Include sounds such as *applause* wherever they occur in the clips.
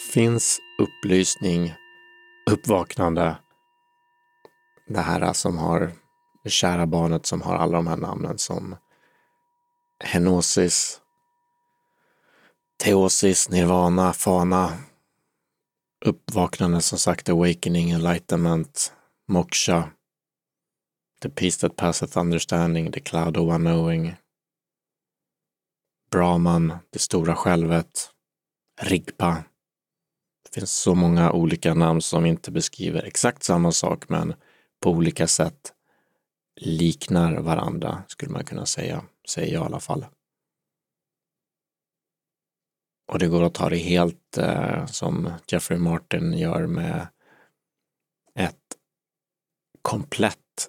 finns upplysning, uppvaknande, det här som har det kära barnet som har alla de här namnen som Henosis, Teosis, Nirvana, Fana, uppvaknande som sagt, Awakening, Enlightenment, Moksha, The Peace That Passeth Understanding, The Cloud of Unknowing, Brahman, Det Stora Självet, Rigpa. Det finns så många olika namn som inte beskriver exakt samma sak men på olika sätt liknar varandra, skulle man kunna säga, säger jag i alla fall. Och det går att ta det helt eh, som Jeffrey Martin gör med ett komplett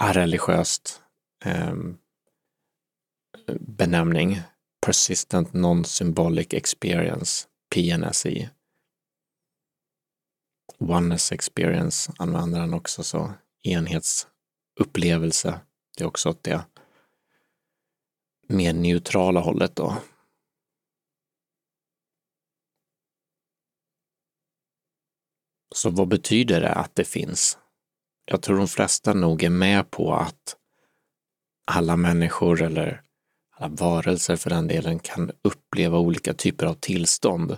areligiöst eh, benämning, Persistent Non-Symbolic Experience, PNSI. Oneness Experience använder han också så, enhetsupplevelse. Det är också åt det mer neutrala hållet då. Så vad betyder det att det finns? Jag tror de flesta nog är med på att alla människor eller alla varelser för den delen kan uppleva olika typer av tillstånd.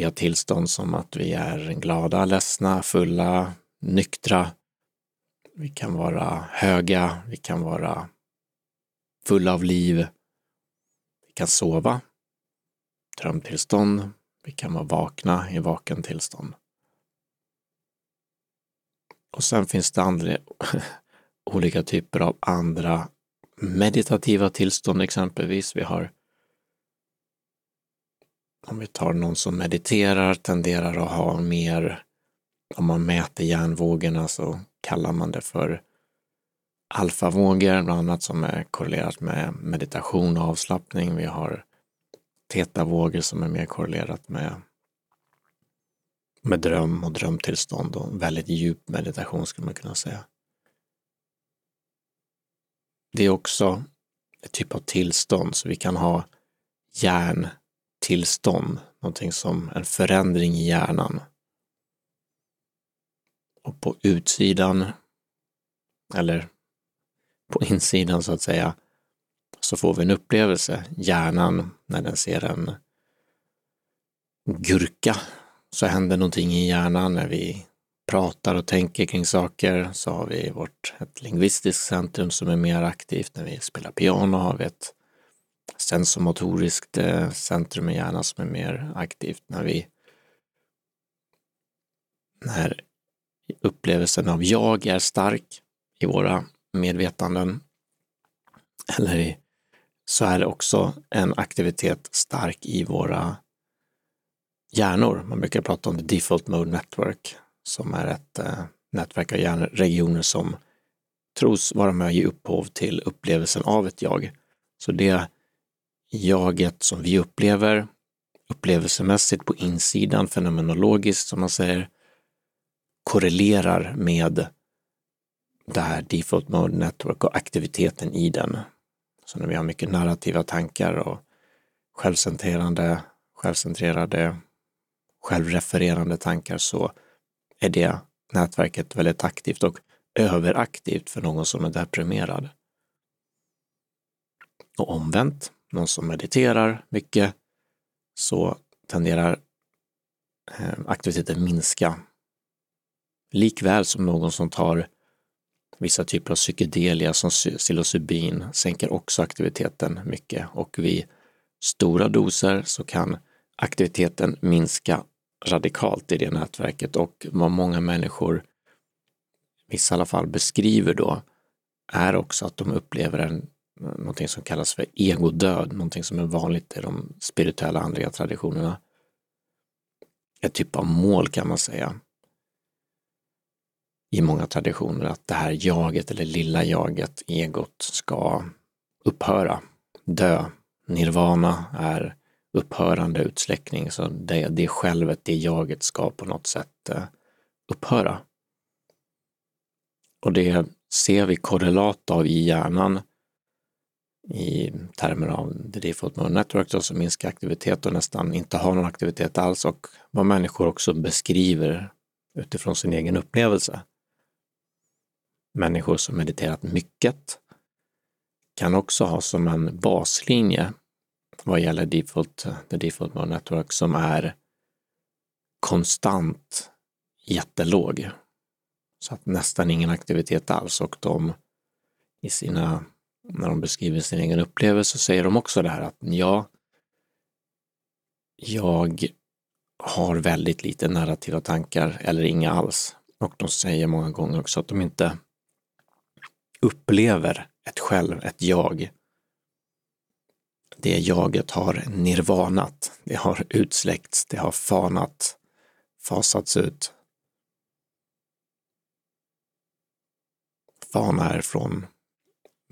Vi har tillstånd som att vi är glada, ledsna, fulla, nyktra. Vi kan vara höga, vi kan vara fulla av liv. Vi kan sova, drömtillstånd, vi kan vara vakna i vaken tillstånd. Och sen finns det andra, *laughs* olika typer av andra meditativa tillstånd exempelvis. Vi har om vi tar någon som mediterar tenderar att ha mer, om man mäter hjärnvågorna så alltså kallar man det för alfavågor, bland annat som är korrelerat med meditation och avslappning. Vi har tetavågor som är mer korrelerat med med dröm och drömtillstånd och väldigt djup meditation skulle man kunna säga. Det är också ett typ av tillstånd, så vi kan ha tillstånd, någonting som en förändring i hjärnan. Och på utsidan, eller på insidan så att säga, så får vi en upplevelse. Hjärnan, när den ser en gurka så händer någonting i hjärnan när vi pratar och tänker kring saker så har vi vårt ett lingvistiskt centrum som är mer aktivt. När vi spelar piano har vi ett sensomotoriskt eh, centrum i hjärnan som är mer aktivt. När vi när upplevelsen av jag är stark i våra medvetanden eller i, så är det också en aktivitet stark i våra hjärnor. Man brukar prata om the default mode network som är ett eh, nätverk av hjärnregioner som tros vara med att ge upphov till upplevelsen av ett jag. Så det jaget som vi upplever upplevelsemässigt på insidan, fenomenologiskt som man säger, korrelerar med det här default mode network och aktiviteten i den. Så när vi har mycket narrativa tankar och självcentrerande, självcentrerade självrefererande tankar så är det nätverket väldigt aktivt och överaktivt för någon som är deprimerad. Och omvänt, någon som mediterar mycket så tenderar eh, aktiviteten minska. Likväl som någon som tar vissa typer av psykedelia som psilocybin sänker också aktiviteten mycket och vid stora doser så kan aktiviteten minska radikalt i det nätverket och vad många människor, vissa i alla fall, beskriver då är också att de upplever en, någonting som kallas för egodöd, någonting som är vanligt i de spirituella andliga traditionerna. Ett typ av mål kan man säga i många traditioner att det här jaget eller lilla jaget, egot, ska upphöra, dö. Nirvana är upphörande utsläckning, så det, det självet, det jaget ska på något sätt eh, upphöra. Och det ser vi korrelat av i hjärnan i termer av the default mode network, alltså minska aktivitet och nästan inte ha någon aktivitet alls och vad människor också beskriver utifrån sin egen upplevelse. Människor som mediterat mycket kan också ha som en baslinje vad gäller default, the default mode network som är konstant jättelåg. Så att nästan ingen aktivitet alls och de i sina, när de beskriver sin egen upplevelse säger de också det här att ja, jag har väldigt lite narrativa tankar eller inga alls. Och de säger många gånger också att de inte upplever ett själv, ett jag. Det jaget har nirvanat, det har utsläckts, det har fanat, fasats ut. Fana är från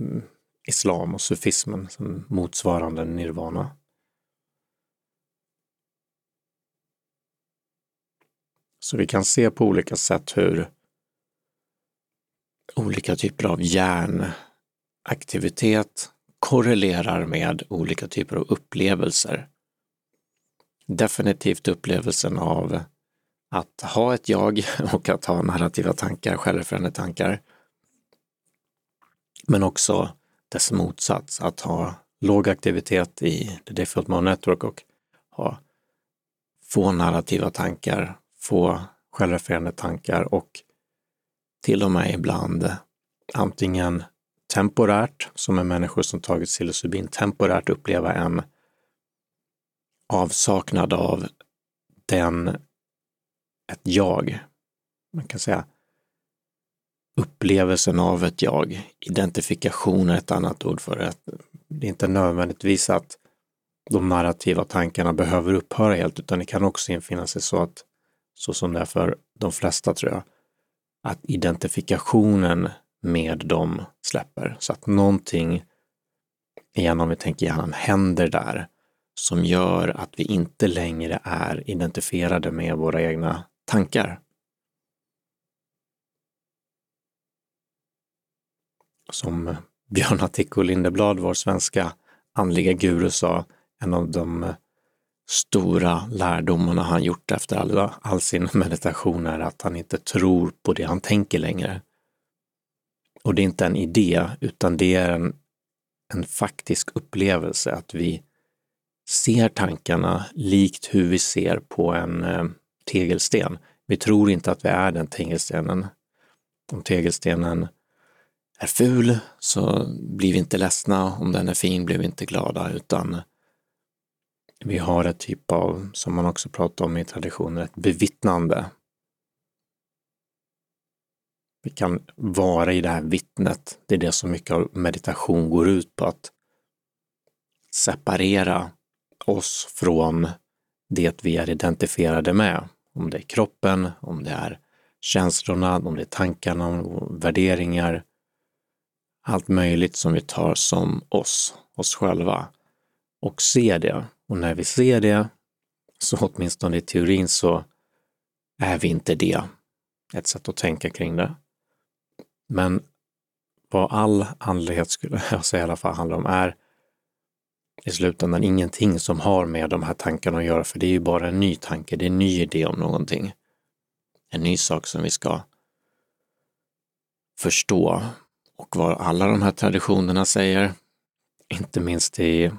mm, islam och sufismen som motsvarande nirvana. Så vi kan se på olika sätt hur olika typer av hjärnaktivitet korrelerar med olika typer av upplevelser. Definitivt upplevelsen av att ha ett jag *laughs* och att ha narrativa tankar, självförändrande tankar. Men också dess motsats, att ha låg aktivitet i the default mode network och ha få narrativa tankar, få självrefererande tankar och till och med ibland antingen temporärt, som är människor som tagit psilocybin, temporärt uppleva en avsaknad av den, ett jag. Man kan säga upplevelsen av ett jag. Identifikation är ett annat ord för det. Det är inte nödvändigtvis att de narrativa tankarna behöver upphöra helt, utan det kan också infinna sig så att, så som det är för de flesta tror jag, att identifikationen med dem släpper. Så att någonting, igen om vi tänker hjärnan, händer där som gör att vi inte längre är identifierade med våra egna tankar. Som eh, *laughs* Björn Attico Lindeblad, vår svenska andliga guru, sa, en av de eh, stora lärdomarna han gjort efter all, all sin *laughs* meditation är att han inte tror på det han tänker längre. Och det är inte en idé, utan det är en, en faktisk upplevelse att vi ser tankarna likt hur vi ser på en eh, tegelsten. Vi tror inte att vi är den tegelstenen. Om tegelstenen är ful så blir vi inte ledsna, om den är fin blir vi inte glada, utan vi har ett typ av, som man också pratar om i traditioner, ett bevittnande. Vi kan vara i det här vittnet. Det är det som mycket av meditation går ut på, att separera oss från det vi är identifierade med. Om det är kroppen, om det är känslorna, om det är tankarna, värderingar, allt möjligt som vi tar som oss, oss själva. Och ser det. Och när vi ser det, så åtminstone i teorin så är vi inte det. Ett sätt att tänka kring det. Men vad all andlighet skulle *laughs* jag säga i alla fall handlar om är i slutändan ingenting som har med de här tankarna att göra, för det är ju bara en ny tanke, det är en ny idé om någonting. En ny sak som vi ska förstå. Och vad alla de här traditionerna säger, inte minst i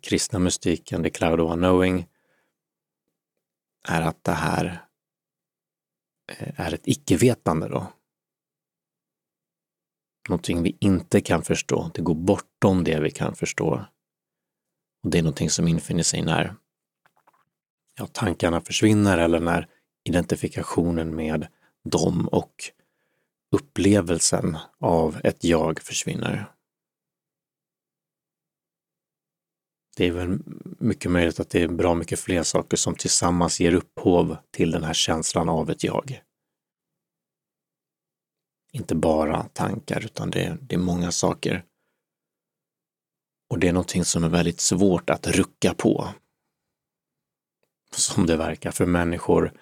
kristna mystiken, the cloud of knowing, är att det här eh, är ett icke-vetande då någonting vi inte kan förstå. Det går bortom det vi kan förstå. Och det är någonting som infinner sig när ja, tankarna försvinner eller när identifikationen med dem och upplevelsen av ett jag försvinner. Det är väl mycket möjligt att det är bra mycket fler saker som tillsammans ger upphov till den här känslan av ett jag inte bara tankar, utan det, det är många saker. Och det är någonting som är väldigt svårt att rucka på. Som det verkar, för människor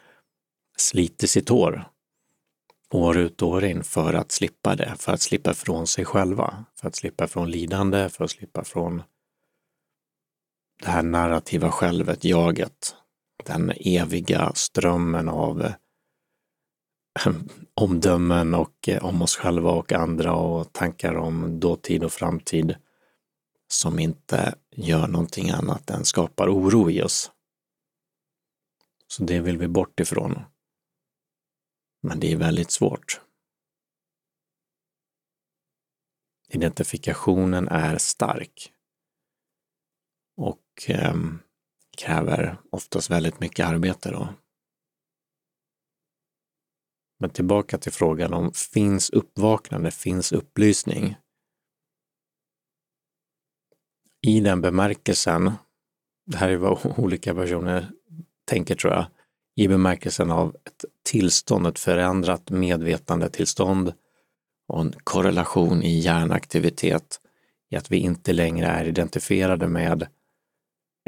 sliter sitt hår år ut och år in för att slippa det, för att slippa från sig själva, för att slippa från lidande, för att slippa från det här narrativa självet, jaget, den eviga strömmen av ehm, omdömen och eh, om oss själva och andra och tankar om dåtid och framtid som inte gör någonting annat än skapar oro i oss. Så det vill vi bort ifrån. Men det är väldigt svårt. Identifikationen är stark och eh, kräver oftast väldigt mycket arbete då. Men tillbaka till frågan om finns uppvaknande, finns upplysning? I den bemärkelsen, det här är vad *laughs* olika personer tänker tror jag, i bemärkelsen av ett tillstånd, ett förändrat medvetandetillstånd och en korrelation i hjärnaktivitet i att vi inte längre är identifierade med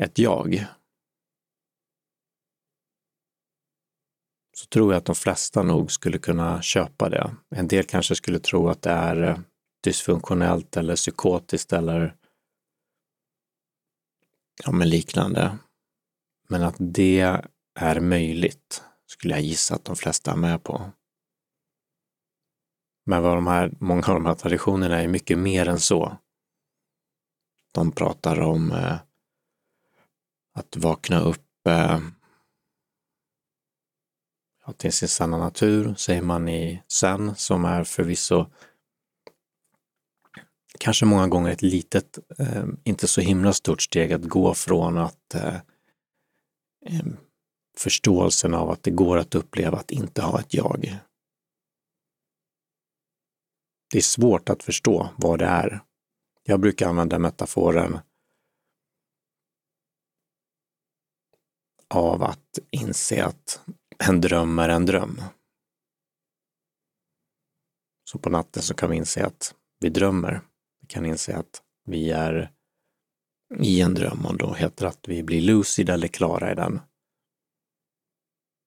ett jag. Så tror jag att de flesta nog skulle kunna köpa det. En del kanske skulle tro att det är eh, dysfunktionellt eller psykotiskt eller ja, men liknande. Men att det är möjligt skulle jag gissa att de flesta är med på. Men vad de här, många av de här traditionerna är mycket mer än så. De pratar om eh, att vakna upp eh, till sin sanna natur, säger man i Zen, som är förvisso kanske många gånger ett litet, eh, inte så himla stort steg att gå från att eh, förståelsen av att det går att uppleva att inte ha ett jag. Det är svårt att förstå vad det är. Jag brukar använda metaforen av att inse att en dröm är en dröm. Så på natten så kan vi inse att vi drömmer. Vi kan inse att vi är i en dröm och då heter det att vi blir lucid eller klara i den.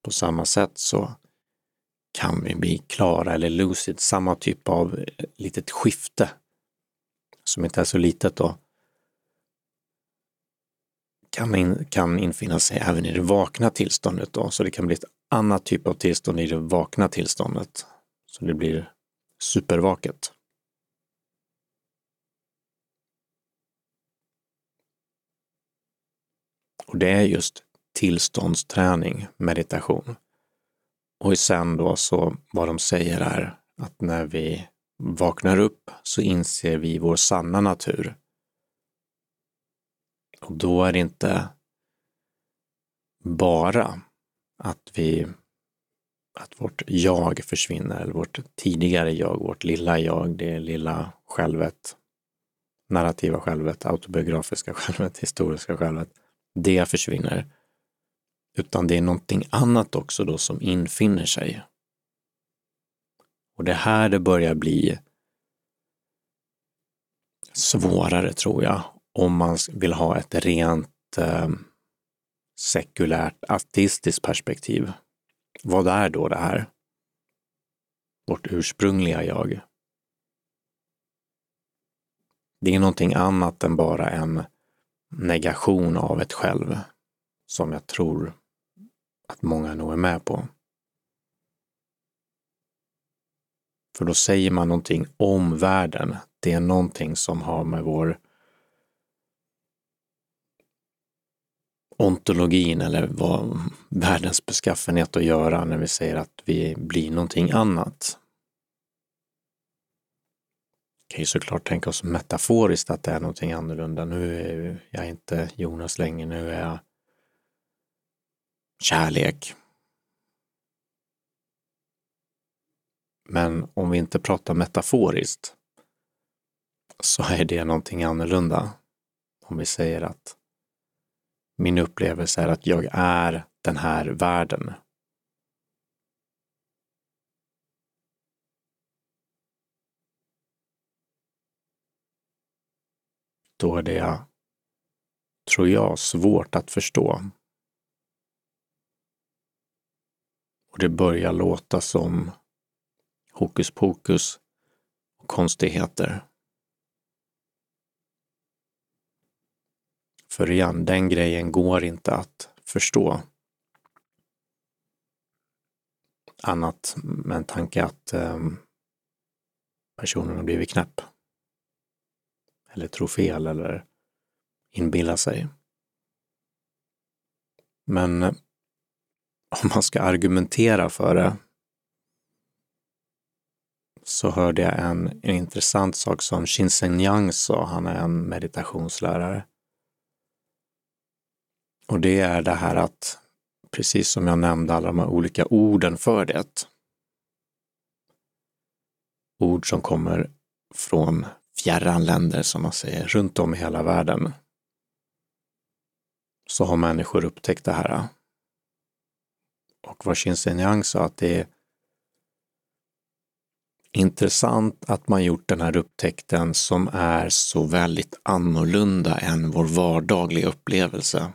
På samma sätt så kan vi bli klara eller lucid, samma typ av eh, litet skifte som inte är så litet då, kan, in, kan infinna sig även i det vakna tillståndet då, så det kan bli ett annat typ av tillstånd i det vakna tillståndet. Så det blir supervaket. Och det är just tillståndsträning, meditation. Och sen då så vad de säger är att när vi vaknar upp så inser vi vår sanna natur. Och då är det inte bara att vi att vårt jag försvinner, eller vårt tidigare jag, vårt lilla jag, det lilla självet, narrativa självet, autobiografiska *laughs* självet, historiska självet, det försvinner. Utan det är någonting annat också då som infinner sig. Och det är här det börjar bli svårare tror jag, om man vill ha ett rent eh, sekulärt ateistiskt perspektiv. Vad är då det här? Vårt ursprungliga jag. Det är någonting annat än bara en negation av ett själv som jag tror att många nog är med på. För då säger man någonting om världen. Det är någonting som har med vår ontologin eller vad världens beskaffenhet att göra när vi säger att vi blir någonting annat. Vi kan ju såklart tänka oss metaforiskt att det är någonting annorlunda. Nu är jag inte Jonas längre, nu är jag kärlek. Men om vi inte pratar metaforiskt så är det någonting annorlunda. Om vi säger att min upplevelse är att jag är den här världen. Då är det, tror jag, svårt att förstå. Och det börjar låta som hokus pokus och konstigheter. För igen, den grejen går inte att förstå. Annat med en tanke att eh, personen har blivit knäpp. Eller tror fel eller inbillar sig. Men om man ska argumentera för det så hörde jag en, en intressant sak som Shinsen Yang sa, han är en meditationslärare. Och det är det här att, precis som jag nämnde, alla de här olika orden för det. Ord som kommer från fjärran länder, som man säger, runt om i hela världen. Så har människor upptäckt det här. Och vad Shinsen Yang sa att det är intressant att man gjort den här upptäckten som är så väldigt annorlunda än vår vardagliga upplevelse.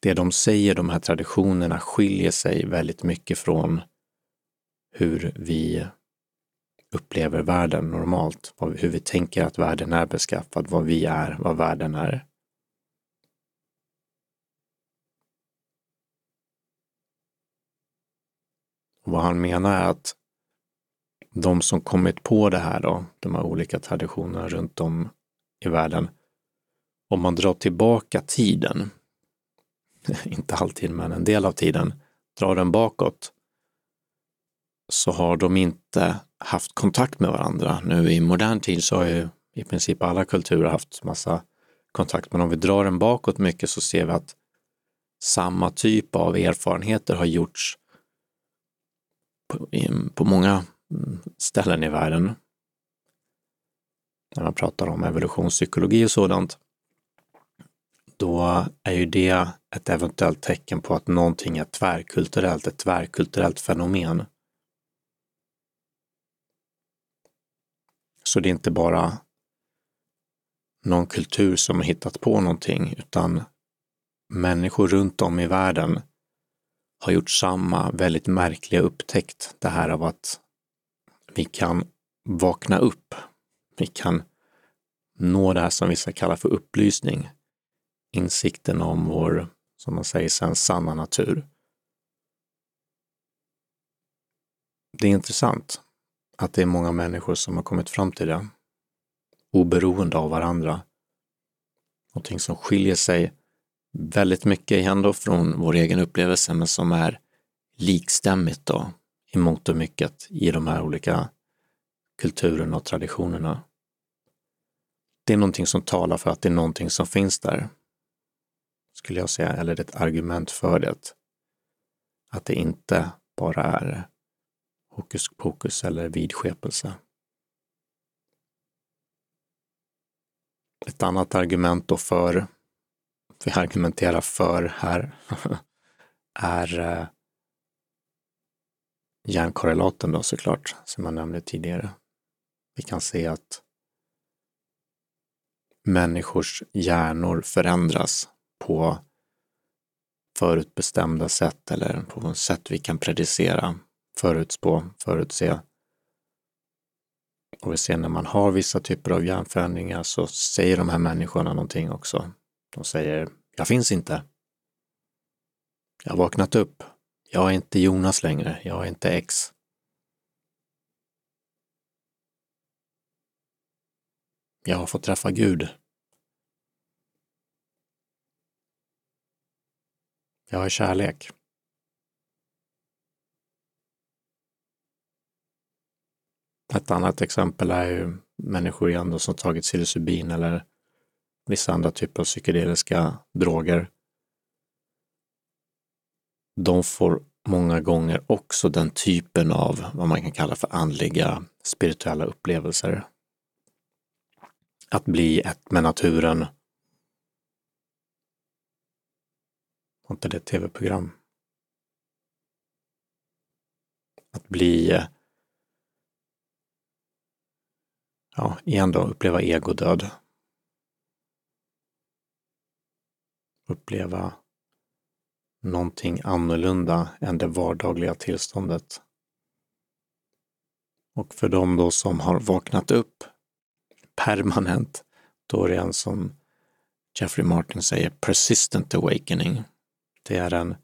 Det de säger, de här traditionerna, skiljer sig väldigt mycket från hur vi upplever världen normalt, hur vi tänker att världen är beskaffad, vad vi är, vad världen är. Vad han menar är att de som kommit på det här då, de här olika traditionerna runt om i världen, om man drar tillbaka tiden, *laughs* inte alltid men en del av tiden, drar den bakåt, så har de inte haft kontakt med varandra. Nu i modern tid så har ju i princip alla kulturer haft massa kontakt, men om vi drar den bakåt mycket så ser vi att samma typ av erfarenheter har gjorts på, på många mm, ställen i världen. När man pratar om evolutionspsykologi och sådant, då är ju det ett eventuellt tecken på att någonting är tvärkulturellt, ett tvärkulturellt fenomen. Så det är inte bara någon kultur som har hittat på någonting, utan människor runt om i världen har gjort samma väldigt märkliga upptäckt. Det här av att vi kan vakna upp. Vi kan nå det här som vissa kallar för upplysning. Insikten om vår, som man säger sen, sanna natur. Det är intressant att det är många människor som har kommit fram till det, oberoende av varandra. Någonting som skiljer sig väldigt mycket igen då från vår egen upplevelse, men som är likstämmigt då i mångt och mycket i de här olika kulturerna och traditionerna. Det är någonting som talar för att det är någonting som finns där, skulle jag säga, eller ett argument för det. Att det inte bara är hokus pokus eller vidskepelse. Ett annat argument då för, vi argumenterar för här, *laughs* är järnkorrelaten hjärnkorrelaten då såklart, som jag nämnde tidigare. Vi kan se att människors hjärnor förändras på förutbestämda sätt eller på sätt vi kan predicera, förutspå, förutse. Och vi ser när man har vissa typer av hjärnförändringar så säger de här människorna någonting också och säger, jag finns inte. Jag har vaknat upp. Jag är inte Jonas längre, jag är inte X. Jag har fått träffa Gud. Jag är kärlek. Ett annat exempel är ju människor igen då som tagit psilocybin eller vissa andra typer av psykedeliska droger de får många gånger också den typen av vad man kan kalla för andliga spirituella upplevelser. Att bli ett med naturen. Var inte det ett tv-program? Att bli, ja, igen då, uppleva egodöd. Uppleva någonting annorlunda än det vardagliga tillståndet. Och för de då som har vaknat upp permanent, då är det en som Jeffrey Martin säger persistent awakening. Det är en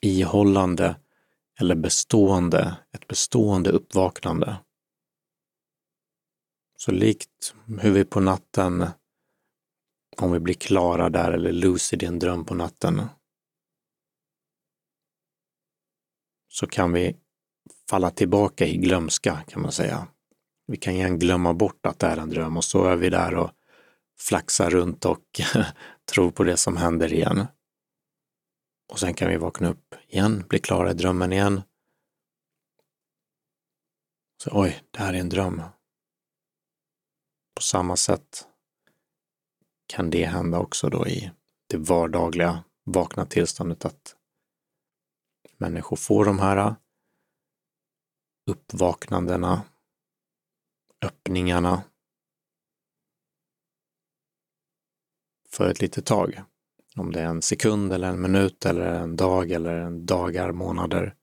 ihållande eller bestående, ett bestående uppvaknande. Så likt hur vi på natten, om vi blir klara där eller lucid i en dröm på natten, så kan vi falla tillbaka i glömska kan man säga. Vi kan igen glömma bort att det är en dröm och så är vi där och flaxar runt och *laughs* tror på det som händer igen. Och sen kan vi vakna upp igen, bli klara i drömmen igen. Så oj, det här är en dröm. På samma sätt kan det hända också då i det vardagliga vakna tillståndet att människor får de här äh, uppvaknandena, öppningarna för ett litet tag. Om det är en sekund eller en minut eller en dag eller en dagar, månader.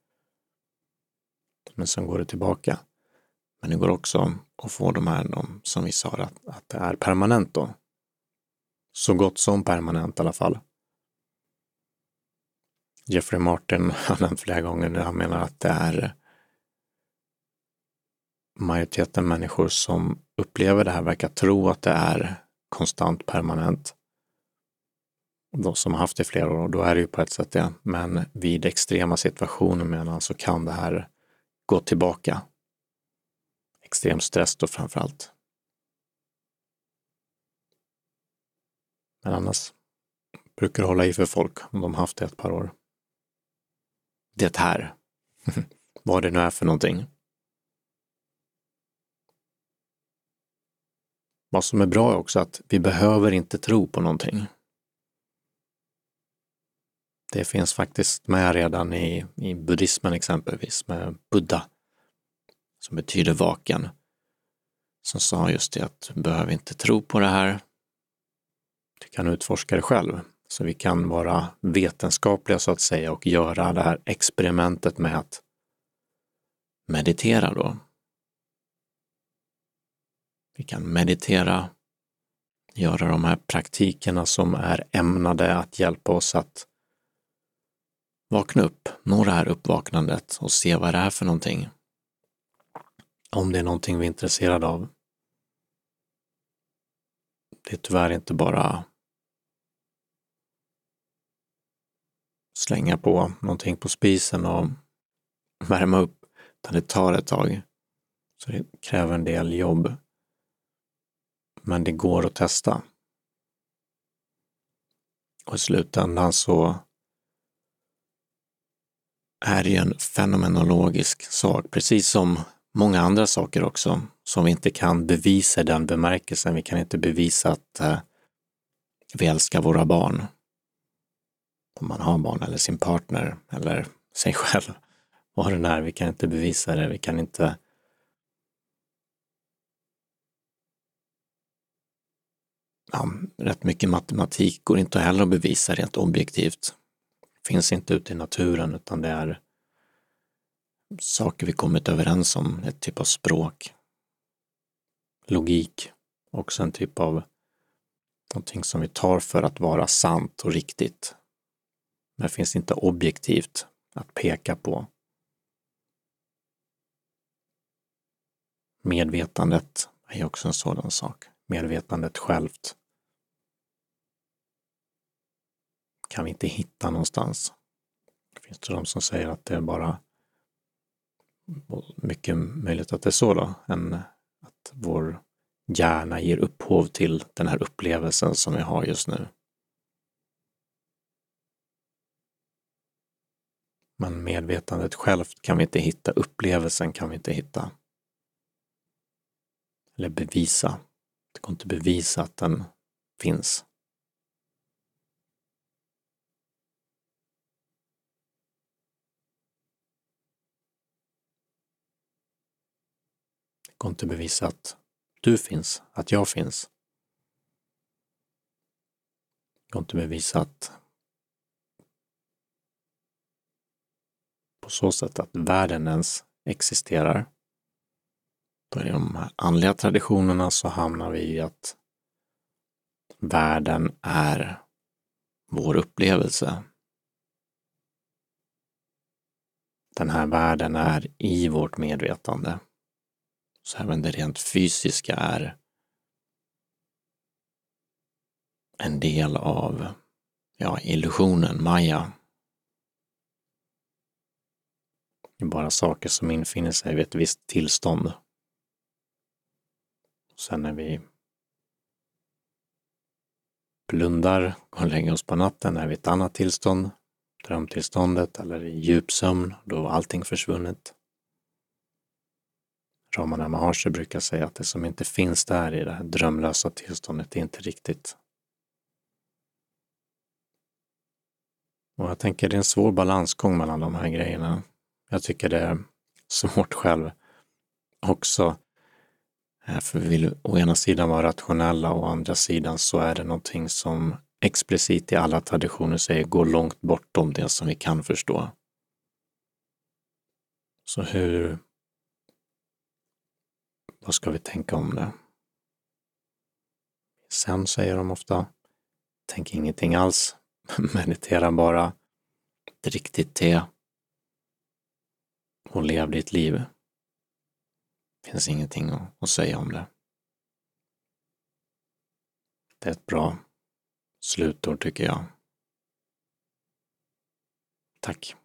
Men sen går det tillbaka. Men det går också att få de här de, som vi sa att, att det är permanent då. Så gott som permanent i alla fall. Jeffrey Martin *laughs* har nämnt flera gånger nu, han menar att det är majoriteten människor som upplever det här verkar tro att det är konstant permanent. De som har haft det i flera år, då är det ju på ett sätt det. Men vid extrema situationer menar han så kan det här gå tillbaka. Extrem stress då framför allt. Men annars brukar det hålla i för folk om de haft det ett par år. Det här, *laughs* vad det nu är för någonting. Vad som är bra är också att vi behöver inte tro på någonting. Det finns faktiskt med redan i, i buddhismen exempelvis med Buddha, som betyder vaken, som sa just det att du behöver inte tro på det här. Du kan utforska det själv. Så vi kan vara vetenskapliga så att säga och göra det här experimentet med att meditera då. Vi kan meditera, göra de här praktikerna som är ämnade att hjälpa oss att vakna upp, nå det här uppvaknandet och se vad det är för någonting. Om det är någonting vi är intresserade av. Det är tyvärr inte bara slänga på någonting på spisen och värma upp, utan det tar ett tag. Så det kräver en del jobb. Men det går att testa. Och i slutändan så är det ju en fenomenologisk sak, precis som många andra saker också, som vi inte kan bevisa i den bemärkelsen. Vi kan inte bevisa att eh, vi älskar våra barn. Om man har barn eller sin partner eller sig *laughs* själv. Vad den är, vi kan inte bevisa det, vi kan inte ja, rätt mycket matematik går inte heller att bevisa rent objektivt finns inte ute i naturen utan det är saker vi kommit överens om, ett typ av språk. Logik, också en typ av någonting som vi tar för att vara sant och riktigt. Men det finns inte objektivt att peka på. Medvetandet är också en sådan sak. Medvetandet självt kan vi inte hitta någonstans. Det finns det de som säger att det är bara mycket möjligt att det är så då, än att vår hjärna ger upphov till den här upplevelsen som vi har just nu. Men medvetandet självt kan vi inte hitta, upplevelsen kan vi inte hitta. Eller bevisa. Det går inte bevisa att den finns. Går inte att bevisa att du finns, att jag finns. Det går inte bevisa att på så sätt att världen ens existerar. Då i de här andliga traditionerna så hamnar vi i att världen är vår upplevelse. Den här världen är i vårt medvetande. Så även det rent fysiska är en del av ja, illusionen, Maya. Det är bara saker som infinner sig vid ett visst tillstånd. Sen när vi blundar och lägger oss på natten är vi i ett annat tillstånd, drömtillståndet eller i djupsömn, då är allting försvunnet. Ramana Maharshi brukar säga att det som inte finns där i det här drömlösa tillståndet är inte riktigt. Och jag tänker det är en svår balansgång mellan de här grejerna. Jag tycker det är svårt själv också. Eh, för vi vill å ena sidan vara rationella och å andra sidan så är det någonting som explicit i alla traditioner säger går långt bortom det som vi kan förstå. Så hur, vad ska vi tänka om det? Sen säger de ofta, tänk ingenting alls, *laughs* meditera bara, drick ditt te och lev ditt liv. Det finns ingenting att säga om det. Det är ett bra slutord tycker jag. Tack.